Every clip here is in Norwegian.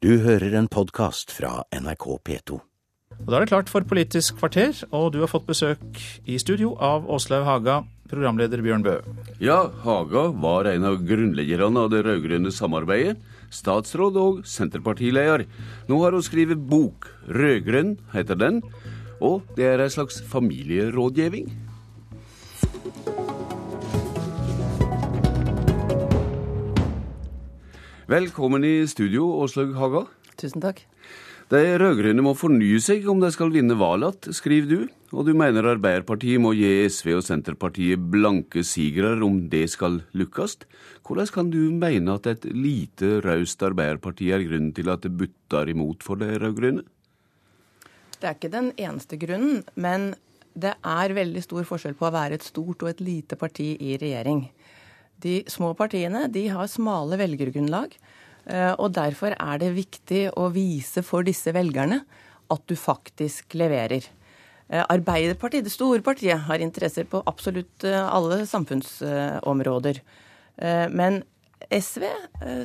Du hører en podkast fra NRK P2. Og Da er det klart for Politisk kvarter, og du har fått besøk i studio av Åslaug Haga, programleder Bjørn Bø. Ja, Haga var en av grunnleggerne av det rød-grønne samarbeidet. Statsråd og Senterpartileder. Nå har hun skrevet bok. Rødgrønn heter den. Og det er en slags familierådgivning. Velkommen i studio, Åslaug Haga. Tusen takk. De rød-grønne må fornye seg om de skal vinne valget, skriver du. Og du mener Arbeiderpartiet må gi SV og Senterpartiet blanke sigere om det skal lykkes. Hvordan kan du mene at et lite raust Arbeiderparti er grunnen til at det butter imot for de rød-grønne? Det er ikke den eneste grunnen, men det er veldig stor forskjell på å være et stort og et lite parti i regjering. De små partiene de har smale velgergrunnlag. Eh, og derfor er det viktig å vise for disse velgerne at du faktisk leverer. Eh, Arbeiderpartiet, det store partiet, har interesser på absolutt eh, alle samfunnsområder. Men SV,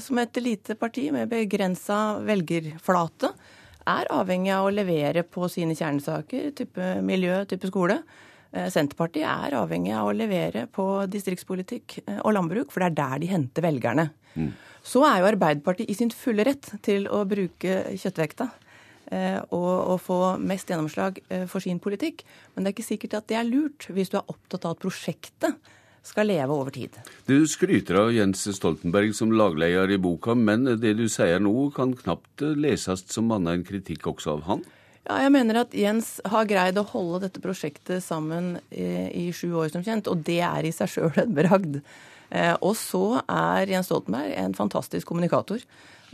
som et lite parti med begrensa velgerflate, er avhengig av å levere på sine kjernesaker, type miljø, type skole. Senterpartiet er avhengig av å levere på distriktspolitikk og landbruk, for det er der de henter velgerne. Mm. Så er jo Arbeiderpartiet i sin fulle rett til å bruke kjøttvekta. Eh, og, og, få mest gjennomslag eh, for sin politikk. Men det er ikke sikkert at det er lurt, hvis du er opptatt av at prosjektet skal leve over tid. Du skryter av Jens Stoltenberg som lagleder i boka, men det du sier nå kan knapt leses som annet enn kritikk også av han? Ja, jeg mener at Jens har greid å holde dette prosjektet sammen i, i sju år, som kjent. Og det er i seg sjøl en bragd. Eh, og så er Jens Stoltenberg en fantastisk kommunikator.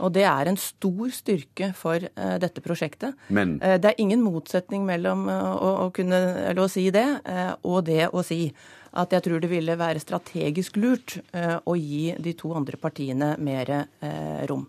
Og det er en stor styrke for uh, dette prosjektet. Men uh, Det er ingen motsetning mellom uh, å, å, kunne, eller å si det og det å si at jeg tror det ville være strategisk lurt å gi de to andre partiene mer rom.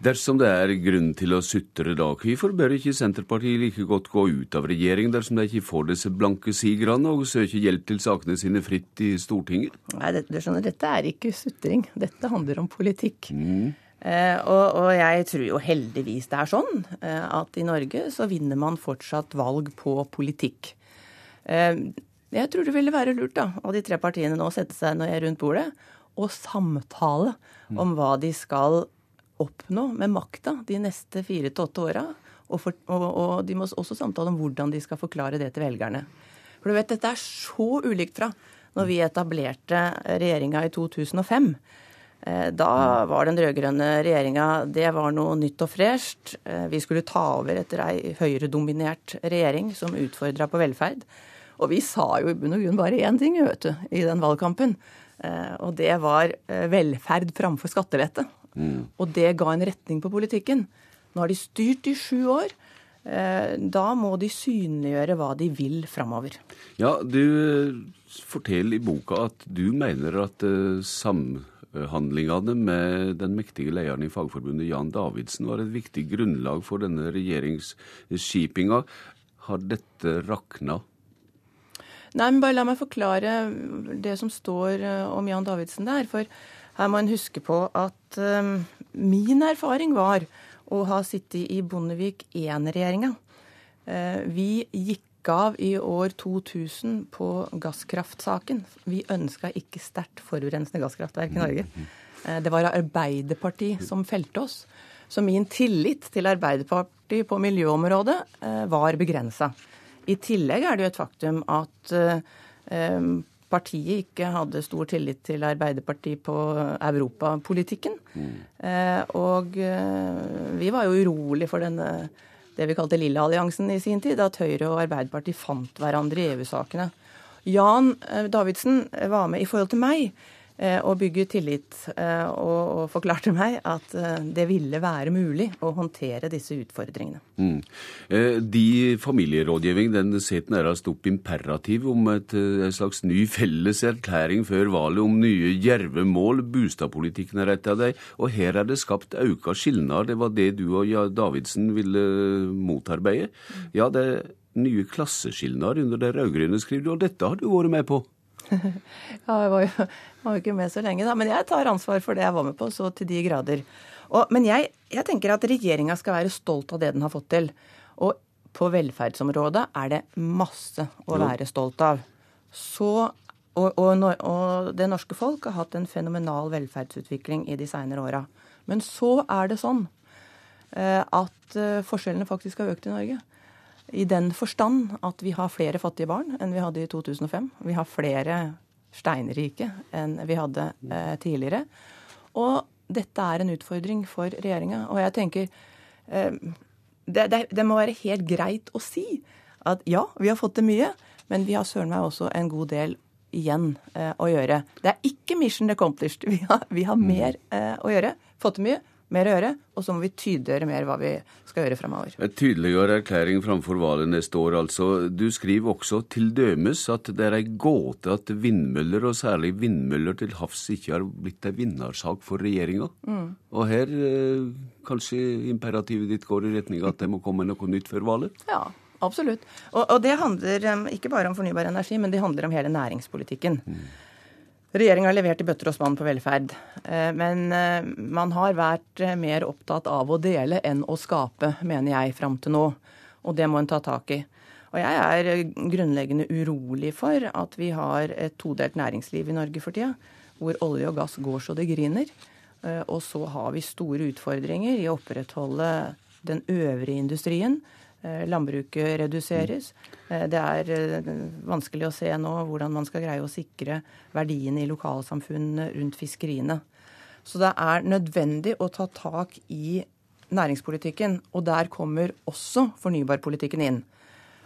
Dersom det er grunn til å sutre da, hvorfor bør ikke Senterpartiet like godt gå ut av regjering dersom de ikke får disse blanke sigrene og søker hjelp til sakene sine fritt i Stortinget? Nei, det, du skjønner, Dette er ikke sutring. Dette handler om politikk. Mm. Eh, og, og, jeg tror jo heldigvis det er sånn eh, at i Norge så vinner man fortsatt valg på politikk. Eh, jeg tror det ville være lurt da, av de tre partiene nå å sette seg når jeg er rundt bordet og samtale om hva de skal gjøre oppnå med makta de neste fire til åtte åra. Og, og, og, de må også samtale om hvordan de skal forklare det til velgerne. For du vet, dette er så ulikt fra når vi etablerte regjeringa i 2005. Eh, da var den rød-grønne regjeringa det var noe nytt og fresht. Eh, vi skulle ta over etter ei høyredominert regjering som utfordra på velferd. Og vi sa jo i bunn og grunn bare én ting vet du, i den valgkampen. Eh, og det var velferd framfor skattelette. Mm. Og det ga en retning på politikken. Nå har de styrt i sju år. Eh, da må de synliggjøre hva de vil framover. Ja, du forteller i boka at du mener at uh, samhandlingene med den mektige lederen i Fagforbundet, Jan Davidsen, var et viktig grunnlag for denne regjeringsskipinga. Har dette rakna? Nei, men bare la meg forklare det som står eh, om Jan Davidsen der. For her må en huske på at um, min erfaring var å ha sittet i Bondevik I-regjeringa. Uh, vi gikk av i år 2000 på gasskraftsaken. Vi ønska ikke sterkt forurensende gasskraftverk i Norge. Uh, det var Arbeiderpartiet som felte oss. Så min tillit til Arbeiderpartiet på miljøområdet uh, var begrensa. I tillegg er det jo et faktum at partiet ikke hadde stor tillit til Arbeiderpartiet på europapolitikken. Mm. Eh, og eh, vi var jo urolig for denne det vi kalte Lille alliansen i sin tid, at Høyre og Arbeiderpartiet fant hverandre i EU-sakene. Jan eh, Davidsen var med i forhold til meg Eh, og bygge tillit. Eh, og, og, forklarte meg at eh, det ville være mulig å håndtere disse utfordringene. Mm. De familierådgivning den setter nærmest opp imperativ om et, et, slags ny felles erklæring før valget om nye djerve mål. Bostadpolitikken er et av dem. Og her er det skapt auka skilnader. Det var det du og Davidsen ville motarbeide. Ja, det er nye klasseskilnader under det rød-grønne, skriver du, og dette har du vært med på? ja, jeg var jo, var jo ikke med så lenge, da. Men jeg tar ansvar for det jeg var med på, så til de grader. Og, men jeg, jeg tenker at regjeringa skal være stolt av det den har fått til. Og på velferdsområdet er det masse å være stolt av. Så, og, og, og, det norske folk har hatt en fenomenal velferdsutvikling i de seinere åra. Men så er det sånn eh, at eh, forskjellene faktisk har økt i Norge. I den forstand at vi har flere fattige barn enn vi hadde i 2005. Vi har flere steinrike enn vi hadde eh, tidligere. Og dette er en utfordring for regjeringa. Og jeg tenker eh, det, det, det, må være helt greit å si at ja, vi har fått til mye, men vi har søren meg også en god del igjen eh, å gjøre. Det er ikke mission accomplished. Vi har, vi har mer eh, å gjøre. Fått til mye, mer å gjøre, og så må vi tydeliggjøre mer hva vi skal gjøre fremover. Et tydeligere erklæring framfor valget neste år, altså. Du skriver også til dømes at det er ei gåte at vindmøller, og særlig vindmøller til havs, ikke har blitt ei vinnersak for regjeringa. Mm. Og her eh, kanskje imperativet ditt går i retning av at det må komme noe nytt før valget? Ja, absolutt. Og, og det handler um, ikke bare om fornybar energi, men det handler om hele næringspolitikken. Mm. Regjeringa har levert i bøtter og spann på velferd. Eh, men eh, man har vært eh, mer opptatt av å dele enn å skape, mener jeg, fram til nå. Og det må en ta tak i. Og jeg er grunnleggende urolig for at vi har et todelt næringsliv i Norge for tida, hvor olje og gass går så det griner. Og så har vi store utfordringer i å opprettholde den øvrige industrien landbruket reduseres. Eh, det er eh, vanskelig å se nå hvordan man skal greie å sikre verdiene i lokalsamfunnene rundt fiskeriene. Så det er nødvendig å ta tak i næringspolitikken, og der kommer også fornybarpolitikken inn.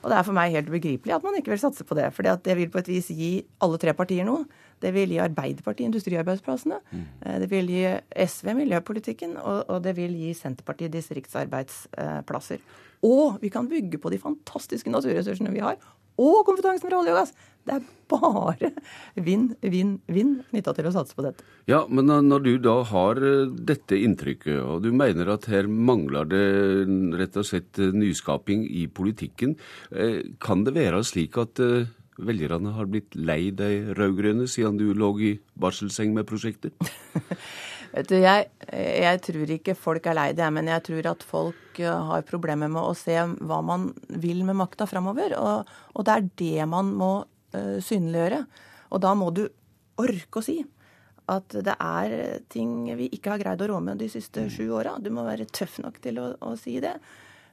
Og det er for meg helt ubegripelig at man ikke vil satse på det. For det vil på et vis gi alle tre partier noe. Det vil gi Arbeiderpartiet industriarbeidsplassene. Mm. Det vil gi SV miljøpolitikken, og, og det vil gi Senterpartiet distriktsarbeidsplasser. Og vi kan bygge på de fantastiske naturressursene vi har, og kompetansen fra olje og gass. Det er bare vinn, vinn, vinn knytta til å satse på dette. Ja, men når du da har eh, dette inntrykket, og du mener at her mangler det rett og slett eh, nyskaping i politikken, eh, kan det være slik at velgerne har blitt lei de rød-grønne siden du lå i barselseng med prosjektet? Vet du, jeg, jeg, tror ikke folk er lei det, men jeg tror at folk eh, har problemer med å se hva man vil med makta framover. Og, og, det er det man må uh, synliggjøre. Og da må du orke å si at det er ting vi ikke har greid å rå med de siste sju åra. Du må være tøff nok til å, å si det.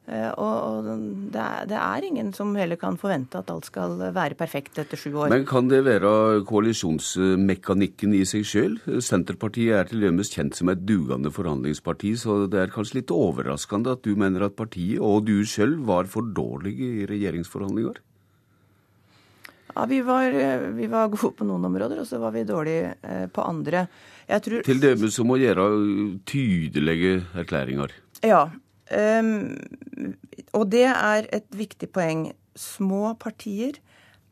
Eh, og det er, det er, ingen som heller kan forvente at alt skal være perfekt etter sju år. Men kan det være koalisjonsmekanikken i seg sjøl? Senterpartiet er til dømes kjent som et dugende forhandlingsparti, så det er kanskje litt overraskende at du mener at partiet og du sjøl var for dårlige i regjeringsforhandlinger? Ja, vi var, vi var, gode på noen områder, og så var vi dårlige eh, på andre. Tror... Til dømes som å gjøre tydelige erklæringer? Ja, Um, og det er et viktig poeng. Små partier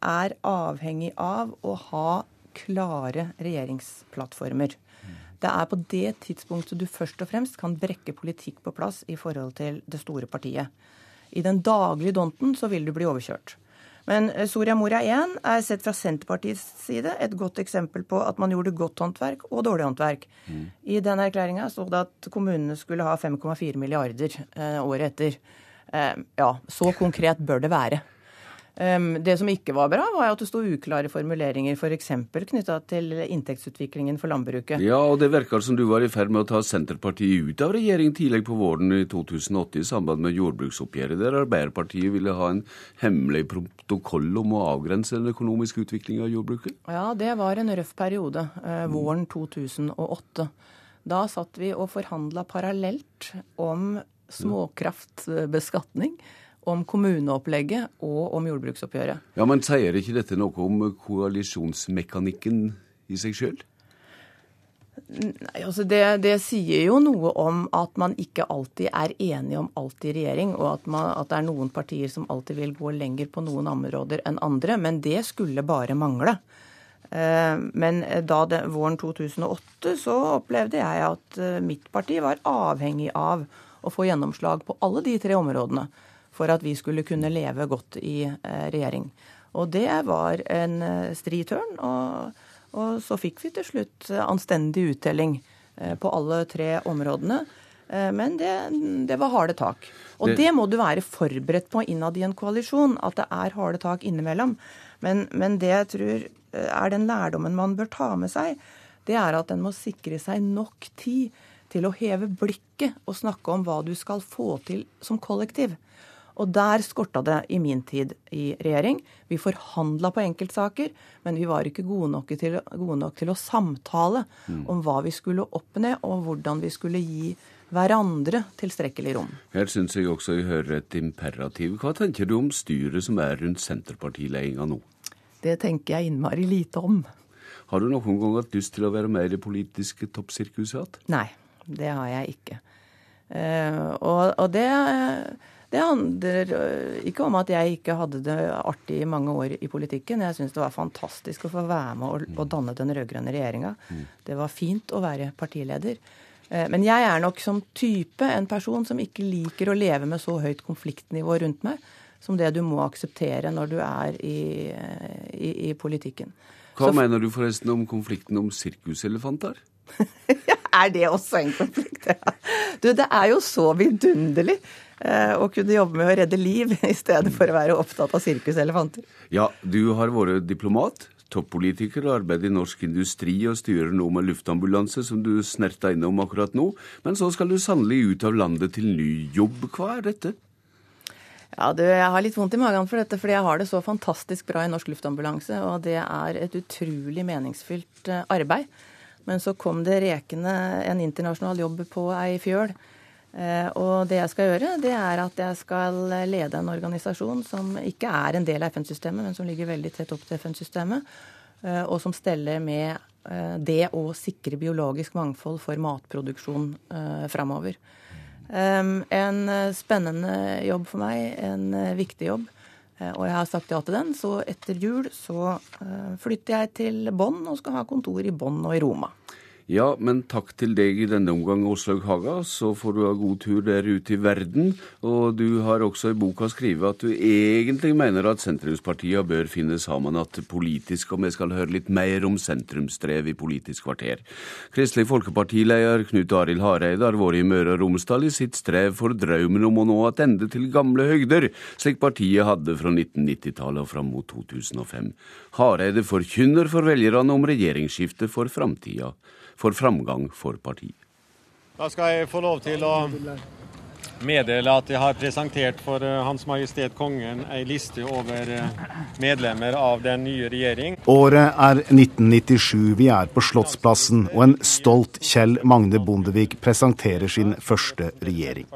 er avhengig av å ha klare regjeringsplattformer. Det er på det tidspunktet du først og fremst kan brekke politikk på plass i forhold til det store partiet. I den daglige donten så vil du bli overkjørt. Men eh, Soria Moria 1 er sett fra Senterpartiets side et godt eksempel på at man gjorde godt håndverk og dårlig håndverk. Mm. I den erklæringa sto det at kommunene skulle ha 5,4 milliarder eh, året etter. Eh, ja, så konkret bør det være. Det som ikke var bra, var at det sto uklare formuleringer f.eks. For knytta til inntektsutviklingen for landbruket. Ja, og det virker som du var i ferd med å ta Senterpartiet ut av regjering tidlig på våren i 2008 i samband med jordbruksoppgjøret, der Arbeiderpartiet ville ha en hemmelig protokoll om å avgrense den økonomiske utviklingen av jordbruket? Ja, det var en røff periode. Eh, våren 2008. Da satt vi og forhandla parallelt om småkraftbeskatning om kommuneopplegget og om jordbruksoppgjøret. Ja, Men sier ikke dette noe om koalisjonsmekanikken i seg sjøl? Nei, altså det, det, sier jo noe om at man ikke alltid er enige om alt i regjering, og at, man, at, det er noen partier som alltid vil gå lenger på noen områder enn andre. Men det skulle bare mangle. Eh, men da det, våren 2008 så opplevde jeg at eh, mitt parti var avhengig av å få gjennomslag på alle de tre områdene for at vi skulle kunne leve godt i eh, regjering. Og det var en eh, stri tørn. Og, og, så fikk vi til slutt anstendig uttelling eh, på alle tre områdene. Eh, men det, det var harde tak. Og det, det må du være forberedt på innad i en koalisjon, at det er harde tak innimellom. Men, men det jeg tror eh, er den lærdommen man bør ta med seg, det er at en må sikre seg nok tid til å heve blikket og snakke om hva du skal få til som kollektiv. Og der skorta det i min tid i regjering. Vi forhandla på enkeltsaker, men vi var ikke gode nok til, gode nok til å samtale mm. om hva vi skulle oppnå, og hvordan vi skulle gi hverandre tilstrekkelig rom. Her syns jeg også jeg hører et imperativ. Hva tenker du om styret som er rundt Senterpartiledelsen nå? Det tenker jeg innmari lite om. Har du noen gang hatt lyst til å være med i det politiske toppsirkuset? Nei, det har jeg ikke. Uh, og, og det, det, handler eh, ikke om at jeg ikke hadde det artig i mange år i politikken. Jeg syns det var fantastisk å få være med og, og danne den rød-grønne regjeringa. Mm. Det var fint å være partileder. Eh, men jeg er nok som type en person som ikke liker å leve med så høyt konfliktnivå rundt meg som det du må akseptere når du er i, eh, i, i politikken. Hva så, mener du forresten om konflikten om sirkuselefanter? er det også en konflikt? Ja. Du, det er jo så vidunderlig eh, å kunne jobbe med å redde liv i stedet for å være opptatt av sirkuselefanter. Ja, du har vært diplomat, toppolitiker og arbeider i norsk industri og styrer nå med luftambulanse, som du snerta innom akkurat nå. Men så skal du sannelig ut av landet til ny jobb. Hva er dette? Ja, du, Jeg har litt vondt i magen for dette, fordi jeg har det så fantastisk bra i norsk luftambulanse. Og det er et utrolig meningsfylt eh, arbeid. Men så kom det rekende en internasjonal jobb på ei fjøl Eh, og det jeg skal gjøre, det er at jeg skal lede en organisasjon som ikke er en del av FN-systemet, men som ligger veldig tett opp til FN-systemet, eh, og som steller med eh, det å sikre biologisk mangfold for matproduksjon framover. En spennende jobb for meg, en viktig jobb. Og jeg har sagt ja til den, så etter jul så flytter jeg til Bonn og skal ha kontor i Bonn og i Roma. Ja, men takk til deg i denne omgang, Åslaug Haga. Så får du ha god tur der ute i verden. Og du har også i boka skrevet at du egentlig mener at sentrumspartiene bør finne sammen at politisk, og vi skal høre litt mer om sentrumsdrev i Politisk kvarter. Kristelig Folkeparti-leder Knut Arild Hareide har vært i Møre og Romsdal i sitt strev for drømmen om å nå tilbake til gamle høgder, slik partiet hadde fra 1990-tallet og fram mot 2005. Hareide forkynner for velgerne om regjeringsskifte for framtida for framgang for partiet. Da skal jeg få lov til å meddele at jeg har presentert for eh, Hans Majestet Kongen ei liste over eh, medlemmer av den nye regjering. Året er 1997. Vi er på Slottsplassen, og en stolt Kjell Magne Bondevik presenterer sin første regjering.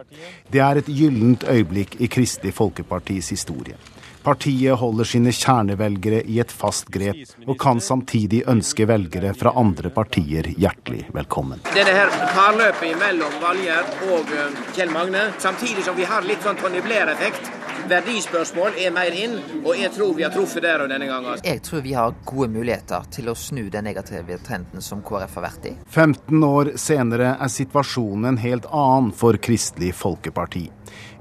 Det er et gyllent øyeblikk i Kristelig Folkepartis historie. Partiet holder sine kjernevelgere i et fast grep, og kan samtidig ønske velgere fra andre partier hjertelig velkommen. Det her parløpet mellom Valgjerd og eh, Kjell Magne, samtidig som vi har litt sånn Tony Blair-effekt. Verdispørsmål er mer inn, og jeg tror vi har truffet der og denne gangen. Jeg tror vi har gode muligheter til å snu den negative trenden som KrF har vært i. 15 år senere er situasjonen en helt annen for Kristelig Folkeparti.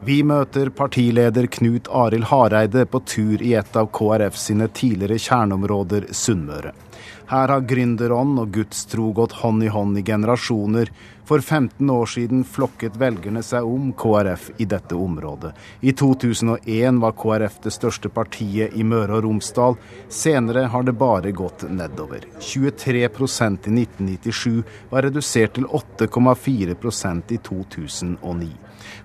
Vi møter partileder Knut Arild Hareide på tur i et av KrF sine tidligere kjerneområder, Sunnmøre. Her har gründerånd og gudstro gått hånd i hånd i generasjoner. For 15 år siden flokket velgerne seg om KrF i dette området. I 2001 var KrF det største partiet i Møre og Romsdal. Senere har det bare gått nedover. 23% i 1997 var redusert til 8,4% i 2009.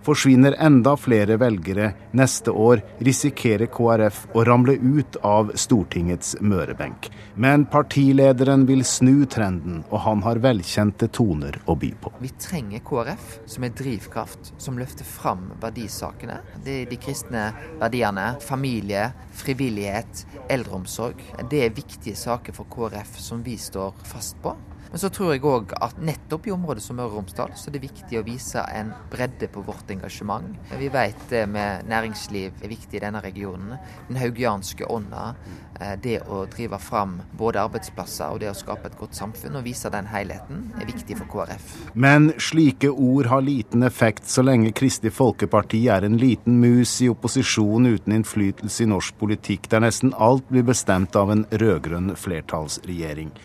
Forsvinner enda flere velgere neste år, risikerer KrF å ramle ut av Stortingets mørebenk. Men partilederen vil snu trenden, og han har velkjente toner å by på. Vi trenger KrF som er drivkraft, som løfter fram verdisakene. Det er de kristne verdiene. Familie, frivillighet, eldreomsorg. Det er viktige saker for KrF som vi står fast på. Men så tror jeg òg at nettopp i området som Møre og Romsdal, så er det viktig å vise en bredde på vårt engasjement. Vi vet det med næringsliv er viktig i denne regionen. Den haugianske ånda. Eh, det å drive fram både arbeidsplasser og det å skape et godt samfunn og vise den helheten er viktig for KrF. Men slike ord har liten effekt så lenge Kristelig Folkeparti er en liten mus i opposisjon uten innflytelse i norsk politikk, der nesten alt blir bestemt av en rød-grønn flertallsregjering.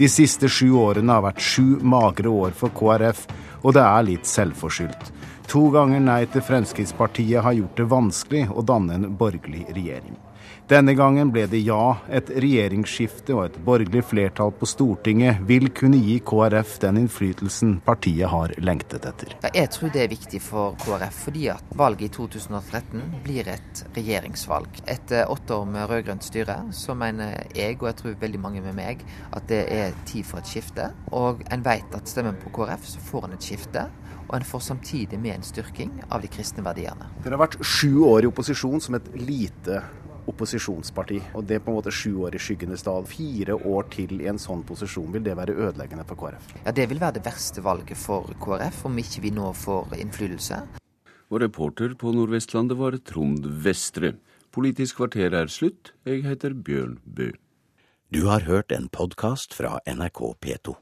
De siste sju årene har vært sju magre år for KrF, og det er litt selvforskyldt. To ganger nei til Fremskrittspartiet har gjort det vanskelig å danne en borgerlig regjering. Denne gangen ble det ja. Et regjeringsskifte og et borgerlig flertall på Stortinget vil kunne gi KrF den innflytelsen partiet har lengtet etter. Jeg tror det er viktig for KrF, fordi at valget i 2013 blir et regjeringsvalg. Etter åtte år med rød-grønt styre, så mener jeg, og jeg tror veldig mange med meg, at det er tid for et skifte. Og en vet at stemmen på KrF, så får en et skifte og en får samtidig med en styrking av de kristne verdiene. Dere har vært sju år i opposisjon som et lite opposisjonsparti. Og det er på en måte sju år i skyggenes dal. Fire år til i en sånn posisjon, vil det være ødeleggende for KrF? Ja, Det vil være det verste valget for KrF, om ikke vi nå får innflytelse. Og reporter på Nordvestlandet var Trond Vestre. Politisk kvarter er slutt. Jeg heter Bjørn Bø. Du har hørt en podkast fra NRK P2.